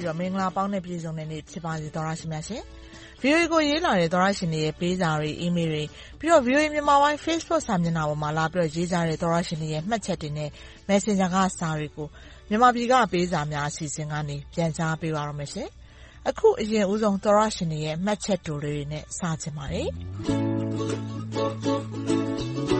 ပြီးတော့ မင်္ဂလာပေါင်းနဲ့ ပြည့်စုံတဲ့နေ့ ဖြစ်ပါစေ သောရရှိမြတ်ရှင်။ VOA ကို ရေးလာတဲ့ သောရရှင်တွေရဲ့ ပေးစာတွေ အီးမေးလ်တွေ ပြီးတော့ VOA မြန်မာပိုင်း Facebook စာမျက်နှာပေါ်မှာ လာပြီးတော့ ရေးကြတဲ့ သောရရှင်တွေရဲ့ မှတ်ချက်တွေနဲ့ Messenger က စာတွေကို မြန်မာပြည်က ပေးစာများ အစီအစဉ်ကနေ ပြန်ကြားပေးပါရမယ်ရှင်။အခု အရင်ဦးဆုံး သောရရှင်တွေရဲ့ မှတ်ချက်တိုလေးတွေနဲ့ စချင်ပါတယ်။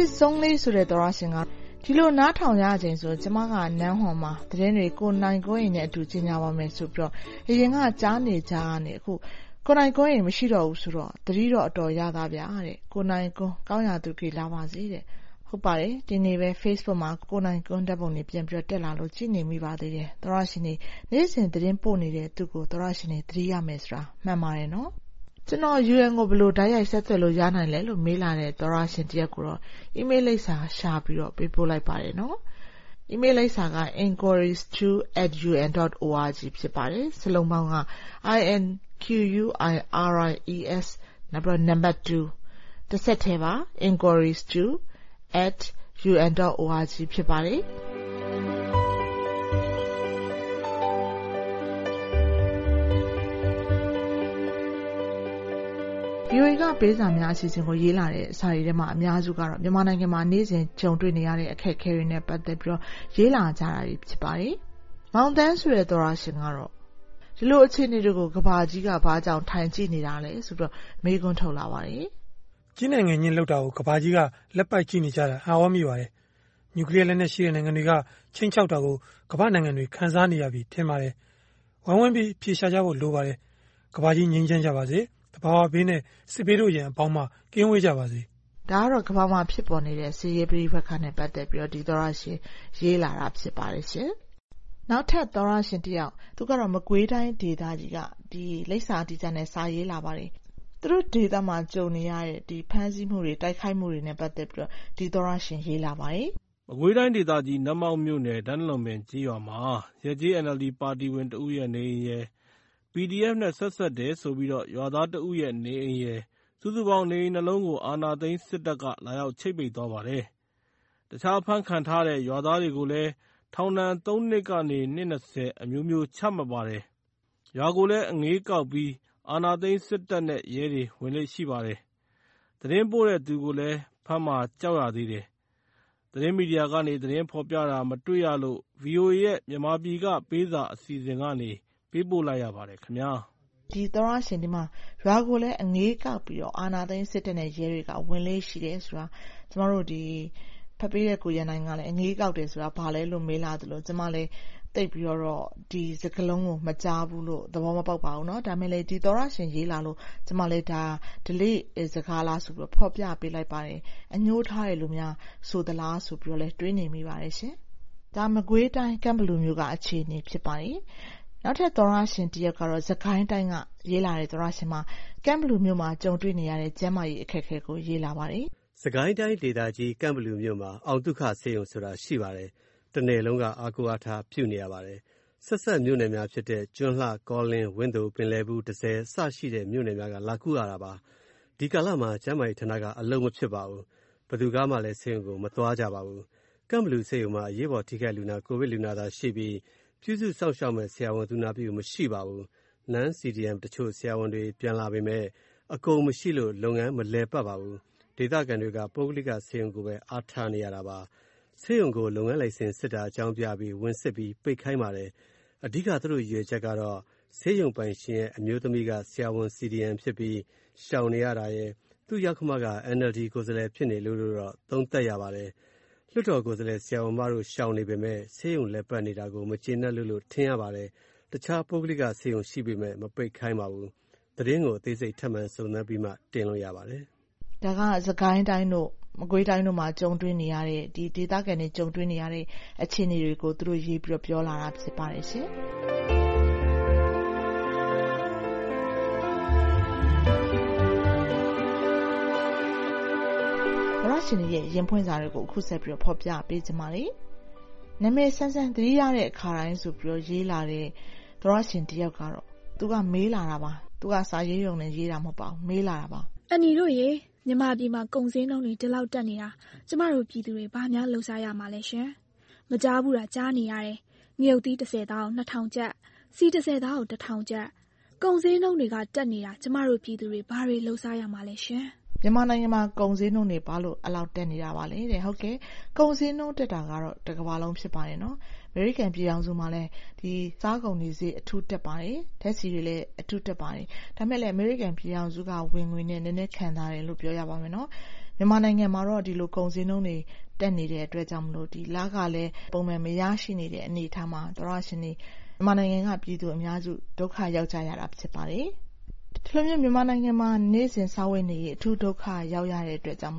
အချစ်ဆုံးလေးဆိုတဲ့သောရရှင်ကဒီလိုနားထောင်ရချိန်ဆိုကျမကနန်းဟွန်မှာသတင်းတွေကိုနိုင်ကိုရင်နဲ့အတူကြီးညာပါမယ်ဆိုပြီးတော့အရင်ကကြားနေကြကနေအခုကိုနိုင်ကိုရင်မရှိတော့ဘူးဆိုတော့တတိတော့အတော်ရသားဗျာတဲ့ကိုနိုင်ကွန်းကောင်းရသူကြီးလာပါစေတဲ့ဟုတ်ပါတယ်ဒီနေ့ပဲ Facebook မှာကိုနိုင်ကွန်းဓာတ်ပုံတွေပြန်ပြီးတော့တက်လာလို့ကြည့်နေမိပါသေးတယ်သောရရှင်တွေနေ့စဉ်သတင်းပို့နေတဲ့သူကိုသောရရှင်တွေသတိရမယ်ဆိုတာမှန်ပါတယ်နော် ကျွန်တော် UN ကိုဘယ်လိုတိုက်ရိုက်ဆက်သွယ်လို့ရနိုင်လဲလို့မေးလာတဲ့သောရရှင်တယောက်ကိုတော့ email လိပ်စာရှာပြီးတော့ပေးပို့လိုက်ပါတယ်နော်။ email လိပ်စာက inquiries2@un.org ဖြစ်ပါတယ်။စလုံးပေါင်းက i n q u i r i e s နောက်ပြီးတော့ number 2တစ်ဆက်တည်းပါ inquiries2@un.org ဖြစ်ပါတယ်။ VOA ကပေးစာများအစီအစဉ်ကိုရေးလာတဲ့စာတွေထဲမှာအများစုကတော့မြန်မာနိုင်ငံမှာနေ့စဉ်ကြုံတွေ့နေရတဲ့အခက်အခဲတွေနဲ့ပတ်သက်ပြီးတော့ရေးလာကြတာဖြစ်ပါတယ်။မောင်သန်းဆိုတဲ့သောရရှင်ကတော့ဒီလိုအခြေအနေတွေကိုကဘာကြီးကဘာကြောင့်ထိုင်ကြည့်နေတာလဲဆိုတော့မေးခွန်းထုတ်လာပါတယ်။ကြီးနိုင်ငံချင်းလောက်တာကိုကဘာကြီးကလက်ပိုက်ကြည့်နေကြတာအာဝမိပါတယ်။နျူကလ িয়ার လက်နက်ရှိတဲ့နိုင်ငံတွေကချင်းချောက်တာကိုကမ္ဘာနိုင်ငံတွေခံစားနေရပြီထင်ပါတယ်။ဝိုင်းဝန်းပြီးဖြေရှာကြဖို့လိုပါတယ်။ကဘာကြီးငြိမ်းချမ်းကြပါစေ။သ ဘာဝဘေးနဲ့ စစ်ဘေးတို့ရန်အပေါင်းမှ ကင်းဝေးကြပါစေ။ဒါကတော့ ကမ္ဘာမှာဖြစ်ပေါ်နေတဲ့ စစ်ရေးပဋိပက္ခနဲ့ ပတ်သက်ပြီးတော့ ဒီသောရရှင် ရေးလာတာ ဖြစ်ပါတယ်ရှင်။နောက်ထပ်သောရရှင်တယောက် သူကတော့ မကွေးတိုင်းဒေသကြီးကဒီလိပ်စာတီးချနဲ့ စာရေးလာပါတယ်။သူတို့ဒေသမှာ ကြုံနေရတဲ့ဒီဖမ်းဆီးမှုတွေ တိုက်ခိုက်မှုတွေနဲ့ ပတ်သက်ပြီးတော့ ဒီသောရရှင် ရေးလာပါတယ်။မကွေးတိုင်းဒေသကြီး နတ်မောက်မြို့နယ်ဒန်းလုံပင်ကြီးရွာမှာရကြေး NLD ပါတီဝင်တဦးရဲ့ နေအိမ်ရယ် PDF နဲ့ ဆက်စပ်တယ်ဆိုပြီး ရွာသားတဦးရဲ့နေအိမ်ရယ် စုစုပေါင်း နေအိမ် ၂ လုံးကို အာဏာသိမ်းစစ်တပ်က လာရောက်ချိတ်ပိတ်သွားပါတယ်။တခြားအဖမ်းခံထားရတဲ့ ရွာသားတွေကိုလည်း ထောင်ဒဏ် ၃ နှစ်ကနေ နှစ် ၂၀ အမျိုးမျိုး ချမှတ်ပါတယ်။ရွာကိုလည်း အငြေးကောက်ပြီး အာဏာသိမ်းစစ်တပ်နဲ့ ရဲတွေ ဝင်လေ့ရှိပါတယ်။သတင်းပို့တဲ့သူကိုလည်း ဖမ်းမှာကြောက်ရသေးတယ်။သတင်းမီဒီယာကနေ သတင်းဖော်ပြတာ မတွေ့ရလို့ ဗွီအိုအေရဲ့ မြန်မာပြည်ကပေးစာ အစီအစဉ်ကနေ ပေးပို့လိုက်ရပါတယ်ခင်ဗျာ။ဒီသောတရှင်ဒီမှာရွာကိုလည်းအငြေးကောက်ပြီးတော့အာဏာသိမ်းစစ်တပ်နဲ့ရဲတွေကဝင်လေ့ရှိတယ်ဆိုတာကျမတို့ဖတ်ပေးတဲ့ကိုရန်နိုင်ကလည်းအငြေးကောက်တယ်ဆိုတာဘာလဲလို့မေးလာသလိုကျမလည်းသိပ်ပြီးတော့ဒီစကားလုံးကိုမကြားဘူးလို့သဘောမပေါက်ပါဘူး။ဒါပေမဲ့လည်းဒီသောတရှင်ရေးလာလို့ကျမလည်းဒါဓလေ့စကားလားဆိုပြီးဖော်ပြပေးလိုက်ပါတယ်။အငြိုးထားတယ်လို့များဆိုသလားဆိုပြီးတော့လည်းတွေးနေမိပါတယ်ရှင်။ဒါမကွေးတိုင်းကန့်ဘလူမြို့ကအခြေအနေဖြစ်ပါတယ် နောက်ထပ်သောတရှင်တယောက်ကတော့ စစ်ကိုင်းတိုင်းက ရေးလာတဲ့ သောတရှင်မှာကန့်ဘလူမြို့မှာ ကြုံတွေ့နေရတဲ့ ကျန်းမာရေးအခက်အခဲကို ရေးလာပါတယ်။စစ်ကိုင်းတိုင်းဒေသကြီး ကန့်ဘလူမြို့မှာ အောင်သုခဆေးရုံဆိုတာ ရှိပါတယ်။တနယ်လုံးက အားကိုးအားထားပြုနေရပါတယ်။ဆက်စပ်မြို့နယ်များဖြစ်တဲ့ ကျွန်းလှ၊ကောလင်း၊ဝန်းသို၊ပင်လယ်ဘူး၊တန့်ဆည် အစရှိတဲ့ မြို့နယ်များက လာကုရတာပါ။ဒီကာလမှာ ကျန်းမာရေးဌာနက အလုပ်မဖြစ်ပါဘူး။ဘယ်သူကမှလည်း ဆေးရုံကို မသွားကြပါဘူး။ကန့်ဘလူဆေးရုံမှာ အရေးပေါ်ထိခိုက်လူနာ ကိုဗစ်လူနာသာရှိပြီး ပြုစုစောင့်ရှောက်မယ့် ဆရာဝန် သူနာပြု မရှိပါဘူး။ Non-CDM တချို့ ဆရာဝန်တွေ ပြန်လာပေမယ့် အကုန်မရှိလို့ လုပ်ငန်းမလည်ပတ်ပါဘူး။ဒေသခံတွေက ပုဂ္ဂလိကဆေးရုံကိုပဲ အားထားနေရတာပါ။ဆေးရုံကို လုပ်ငန်းလိုင်စင်စစ်တာ အကြောင်းပြပြီး ဝင်စစ်ပြီး ပိတ်ခိုင်းပါတယ်။အဓိက သူတို့ ရည်ရွယ်ချက်ကတော့ ဆေးရုံပိုင်ရှင်ရဲ့ အမျိုးသမီးက ဆရာဝန် CDM ဖြစ်ပြီး ရှောင်နေရတာရယ် သူ့ယောက္ခမက NLD ကိုယ်စားလှယ် ဖြစ်နေလို့လို့တော့ သုံးသပ်ရပါတယ် လွှတ်တော်ကိုယ်စားလှယ် ဆရာဝန်မတို့ ရှောင်နေပေမယ့် ဆေးရုံလည်ပတ်နေတာကို မကျေနပ်လို့လို့ ထင်ရပါတယ်။တခြား ပုဂ္ဂလိက ဆေးရုံရှိပေမယ့် မပိတ်ခိုင်းပါဘူး။သတင်းကို အသေးစိတ် ထပ်မံစုံစမ်းပြီးမှ တင်လို့ရပါတယ်။ဒါက စစ်ကိုင်းတိုင်းတို့ မကွေးတိုင်းတို့မှာ ကြုံတွေ့နေရတဲ့ဒီဒေသခံတွေ ကြုံတွေ့နေရတဲ့ အခြေအနေတွေကို သူတို့ရေးပြီးတော့ ပြောလာတာ ဖြစ်ပါတယ်ရှင်။ ရှင်တွေရဲ့ရင်ဖွင့်စာတွေကိုအခုဆက်ပြီးတော့ဖော်ပြပေးချင်ပါတယ်။နာမည်ဆန်းဆန်းသတိရတဲ့အခါတိုင်းဆိုပြီးတော့ရေးလာတဲ့သရရှင်တယောက်ကတော့သူကမေးလာတာပါ။သူကစာရေးရုံနဲ့ရေးတာမဟုတ်ပါဘူး။မေးလာတာပါ။အန်နီတို့ရေမြန်မာပြည်မှာကုန်ဈေးနှုန်းတွေဒီလောက်တက်နေတာကျမတို့ပြည်သူတွေဘာများလုပ်စားရမှာလဲရှင်။မကြားဘူးတာကြားနေရတယ်။ငရုတ်သီး၁၀သားကို၂,၀၀၀ကျပ်၊ဆီ၁၀သားကို၁,၀၀၀ကျပ်။ကုန်ဈေးနှုန်းတွေကတက်နေတာကျမတို့ပြည်သူတွေဘာတွေလုပ်စားရမှာလဲရှင်။” မြန်မာနိုင်ငံမှာ ကုန်ဈေးနှုန်းတွေ ဘာလို့ အဲလောက်တက်နေတာပါလဲတဲ့။ဟုတ်ကဲ့ ကုန်ဈေးနှုန်းတက်တာကတော့ တကမ္ဘာလုံး ဖြစ်ပါတယ်နော်။အမေရိကန်ပြည်ထောင်စုမှာလည်း စားကုန်တွေဈေး အထူးတက်ပါတယ်။ဓာတ်ဆီတွေလည်း အထူးတက်ပါတယ်။ဒါပေမဲ့လည်း အမေရိကန်ပြည်ထောင်စုက ဝင်ငွေနဲ့ နည်းနည်းခံသာတယ်လို့ ပြောရပါမယ်နော်။မြန်မာနိုင်ငံမှာတော့ ဒီလို ကုန်ဈေးနှုန်းတွေ တက်နေတဲ့အတွက်ကြောင့်မို့ လခလည်း ပုံမှန်မရရှိနေတဲ့ အနေအထားမှာ သောတရှင်တွေ မြန်မာနိုင်ငံက ပြည်သူအများစု ဒုက္ခရောက်ကြရတာ ဖြစ်ပါတယ်။ ဒီလိုမျိုးမြန်မာနိုင်ငံမှာနေ့စဉ်စားဝတ်နေရေးအထူးဒုက္ခရောက်ရတဲ့အတွက်ကြောင့်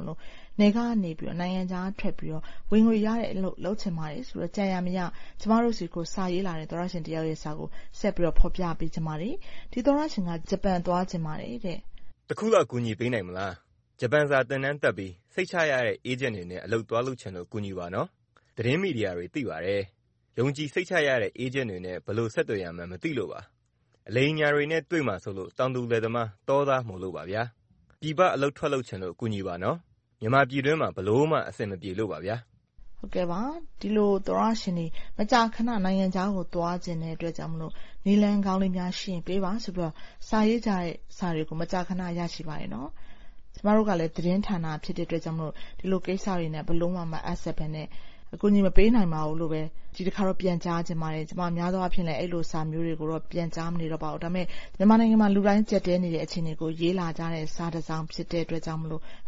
နယ်ကနေနိုင်ငံခြားထွက်ပြီးဝင်ငွေရတဲ့အလုပ်လုပ်ချင်ပါတယ်ဆိုတော့ကြံရာမရကျမတို့ဆီကိုစာရေးလာတဲ့သောတရှင်တယောက်ရဲ့စာကိုဆက်ပြီးဖော်ပြပေးချင်ပါတယ်။ဒီသောတရှင်ကဂျပန်သွားချင်ပါတယ်တဲ့။တခုလောက်ကူညီပေးနိုင်မလား။ဂျပန်စာသင်တန်းတက်ပြီးစိတ်ချရတဲ့အေးဂျင့်တွေနဲ့အလုပ်သွားလုပ်ချင်လို့ကူညီပါနော်။သတင်းမီဒီယာတွေသိပါတယ်။ယုံကြည်စိတ်ချရတဲ့အေးဂျင့်တွေနဲ့ဘယ်လိုဆက်သွယ်ရမှန်းမသိလို့ပါ အလိမ်အညာတွေနဲ့ တွေ့မှာစိုးလို့ တောင်သူလယ်သမား၊တောသားမို့လို့ပါဗျာ။ပြည်ပအလုပ်ထွက်လုပ်ချင်လို့ ကူညီပါနော်။မြန်မာပြည်တွင်းမှာ ဘယ်လိုမှ အဆင်မပြေလို့ပါဗျာ။ဟုတ်ကဲ့ပါ။ဒီလိုသောတရှင်တွေ မကြာခဏ နိုင်ငံခြားကို သွားချင်တဲ့အတွက်ကြောင့်နည်းလမ်းကောင်းလေးများရှိရင် ပေးပါဆိုပြီး စာရေးကြတဲ့စာတွေကို မကြာခဏ ရရှိပါတယ်နော်။ကျမတို့ကလည်း သတင်းဌာန ဖြစ်တဲ့အတွက်ကြောင့်ဒီလိုကိစ္စတွေနဲ့ ဘယ်လိုမှ မအပ်ဆက်ဘဲနဲ့ အကူအညီမပေးနိုင်ပါဘူးလို့ပဲ ဒီတခါတော့ ပြန်ကြားချင်ပါတယ်။ကျမ များသောအားဖြင့်လည်းအဲဒီလိုစာမျိုးတွေကိုတော့ ပြန်ကြားမနေတော့ပါဘူး။ဒါပေမဲ့ မြန်မာနိုင်ငံမှာ လူတိုင်းကျပ်တည်းနေတဲ့ အခြေအနေကို ရေးလာကြတဲ့ စာတစောင်ဖြစ်တဲ့အတွက်ကြောင့်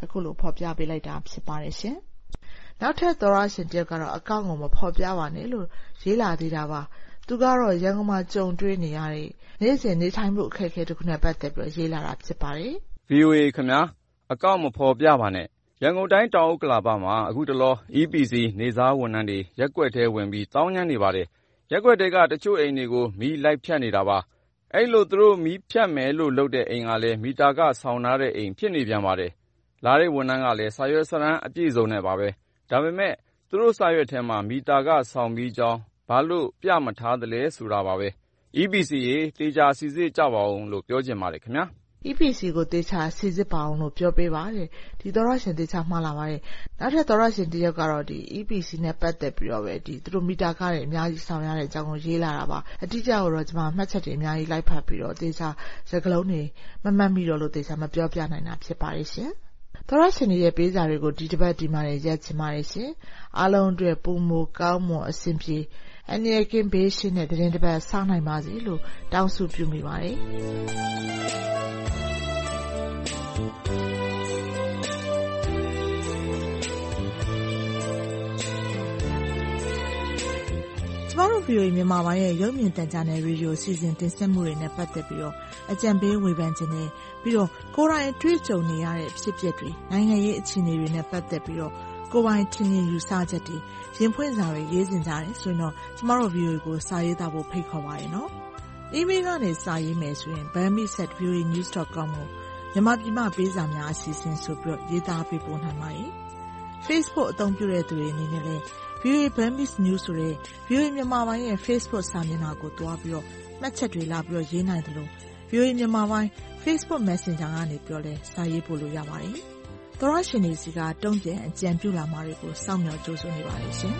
အခုလို ဖော်ပြပေးလိုက်တာ ဖြစ်ပါတယ်ရှင်။နောက်ထပ် သောတရှင်တယောက်ကတော့ အကောင့်ကို မဖော်ပြပါနဲ့လို့ ရေးလာသေးတာပါ။သူကတော့ ရန်ကုန်မှာ ကြုံတွေ့နေရတဲ့ နေ့စဉ်နေထိုင်မှု အခက်အခဲတခုနဲ့ ပတ်သက်ပြီး ရေးလာတာ ဖြစ်ပါတယ်။ VOA ခင်ဗျား၊အကောင့်မဖော်ပြပါနဲ့ ရန်ကုန်တိုင်း တောင်ဥက္ကလာပမှာ အခုတလော EPC နေ့စားဝန်ထမ်းတွေ ရပ်ကွက်ထဲဝင်ပြီး သောင်းကျန်းနေပါတယ်။ရပ်ကွက်ထဲက တချို့အိမ်တွေကို မီးလိုက်ဖြတ်နေတာပါ။အဲဒီလို သူတို့ မီးဖြတ်မယ်လို့လုပ်တဲ့ အိမ်ကလည်း မီတာခဆောင်ထားတဲ့အိမ် ဖြစ်နေပြန်ပါတယ်။လာတဲ့ဝန်ထမ်းကလည်း စာရွက်စာတမ်း အပြည့်အစုံနဲ့ပါပဲ။ဒါပေမဲ့ သူတို့စာရွက်ထဲမှာ မီတာခဆောင်ပြီးကြောင်း ဘာလို့ ပြမထားသလဲ ဆိုတာပါပဲ။ EPC ရေ သေချာစိစစ်ကြပါဦးလို့ ပြောချင်ပါတယ်ခင်ဗျာ။ EPC ကိုသေချာစိစစ်ပါဦးလို့ပြောပေးပါတဲ့။ဒီသောတရှင်သေချာမှားလာပါတယ်။နောက်ထပ်သောတရှင်တယောက်ကတော့ EPC နဲ့ပတ်သက်ပြီးတော့သူတို့မီတာခတွေအများကြီးဆောင်ရတဲ့အကြောင်းကိုရေးလာတာပါ။အတိအကျကိုတော့ကျမမှတ်ချက်တွေအများကြီးလိုက်ဖတ်ပြီးတော့သေချာစကားလုံးတွေမမှတ်မိတော့လို့သေချာမပြောပြနိုင်တာဖြစ်ပါတယ်ရှင်။သောတရှင်တွေရဲ့ပေးစာတွေကိုဒီတပတ်ဒီမှာတင်ရပ်ချင်ပါတယ်ရှင်။အားလုံးအတွက်ပိုမိုကောင်းမွန်အဆင်ပြေ အန္တရာယ်ကင်းဘေးရှင်းတဲ့သီတင်းတပတ်စနိုင်ပါစေလို့တောင်းဆုပြုမိပါတယ်ကျမတို့ VOA မြန်မာပိုင်းရဲ့ရုပ်မြင်သံကြားနယ်ရေဒီယိုအစီအစဉ်တင်ဆက်မှုတွေနဲ့ပတ်သက်ပြီးအကြံပေးဝေဖန်ချင်တယ်။ပြီးတော့ကိုယ်တိုင်အတွေ့အကြုံနေရတဲ့အဖြစ်အပျက်တွေ၊နိုင်ငံရေးအခြေအနေတွေနဲ့ပတ်သက်ပြီး ကိုယ်ပိုင်ထင်မြင်ယူဆချက်တွေရင်ဖွင့်စာတွေရေးချင်ကြတယ်ဆိုရင်တော့ကျမတို့ VOA ကိုစာရေးသားဖို့ဖိတ်ခေါ်ပါတယ်နော်။ Email ကနေစာရေးမယ်ဆိုရင် burmese@voanews.com ကိုမြန်မာပြည်မှပေးစာများအစီအစဉ်ဆိုပြီးရေးသားပေးပို့နိုင်ပါတယ်။ Facebook အသုံးပြုတဲ့သူတွေအနေနဲ့လည်း VOA Burmese News ဆိုတဲ့ VOA မြန်မာပိုင်းရဲ့ Facebook စာမျက်နှာကိုသွားပြီးတော့မှတ်ချက်တွေလာပြီးတော့ရေးနိုင်တယ်လို့ VOA မြန်မာပိုင်း Facebook Messenger ကနေပြောလဲစာရေးပို့လို့ရပါတယ်။ သောတရှင်တွေဆီကတုံ့ပြန်အကြံပြုလာမှာတွေကိုစောင့်မျှော်ကြိုဆိုနေပါတယ်ရှင်။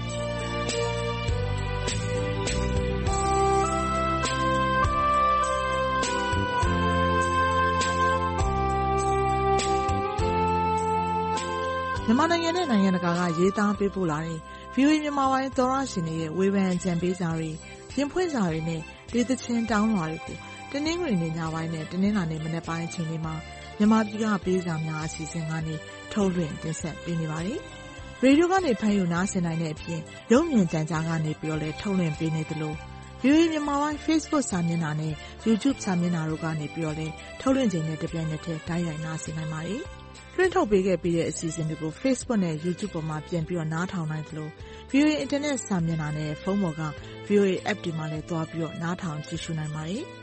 မြန်မာနိုင်ငံနဲ့နိုင်ငံတကာကရေးသားပေးပို့လာတဲ့ VOA မြန်မာပိုင်းသောတရှင်တွေရဲ့ဝေဖန်အကြံပေးစာတွေ၊ရင်ဖွင့်စာတွေနဲ့ဒေသချင်းတောင်းလွှာတွေကိုတနင်္ဂနွေနေ့ညပိုင်းနဲ့တနင်္လာနေ့မနက်ပိုင်းအချိန်တွေမှာ မြန်မာပြည်ကပေးစာများအစီအစဉ်ကနေထုတ်လွှင့်တင်ဆက်ပေးနေပါတယ်။ရေဒီယိုကနေဖမ်းယူနားဆင်နိုင်တဲ့အပြင်ရုပ်မြင်သံကြားကနေလည်းထုတ်လွှင့်ပေးနေသလို VOA မြန်မာပိုင်း Facebook စာမျက်နှာနဲ့ YouTube စာမျက်နှာတို့ကနေလည်းထုတ်လွှင့်ချိန်နဲ့တပြိုင်နက်တည်းတိုက်ရိုက်နားဆင်နိုင်ပါတယ်။လွှင့်ထုတ်ပေးခဲ့ပြီးတဲ့အစီအစဉ်တွေကို Facebook နဲ့ YouTube ပေါ်မှာပြန်ပြီးနားထောင်နိုင်သလို VOA အင်တာနက်စာမျက်နှာနဲ့ဖုန်းပေါ်က VOA App တွေမှာလည်းသွားပြီးနားထောင်ကြည့်ရှုနိုင်ပါတယ်။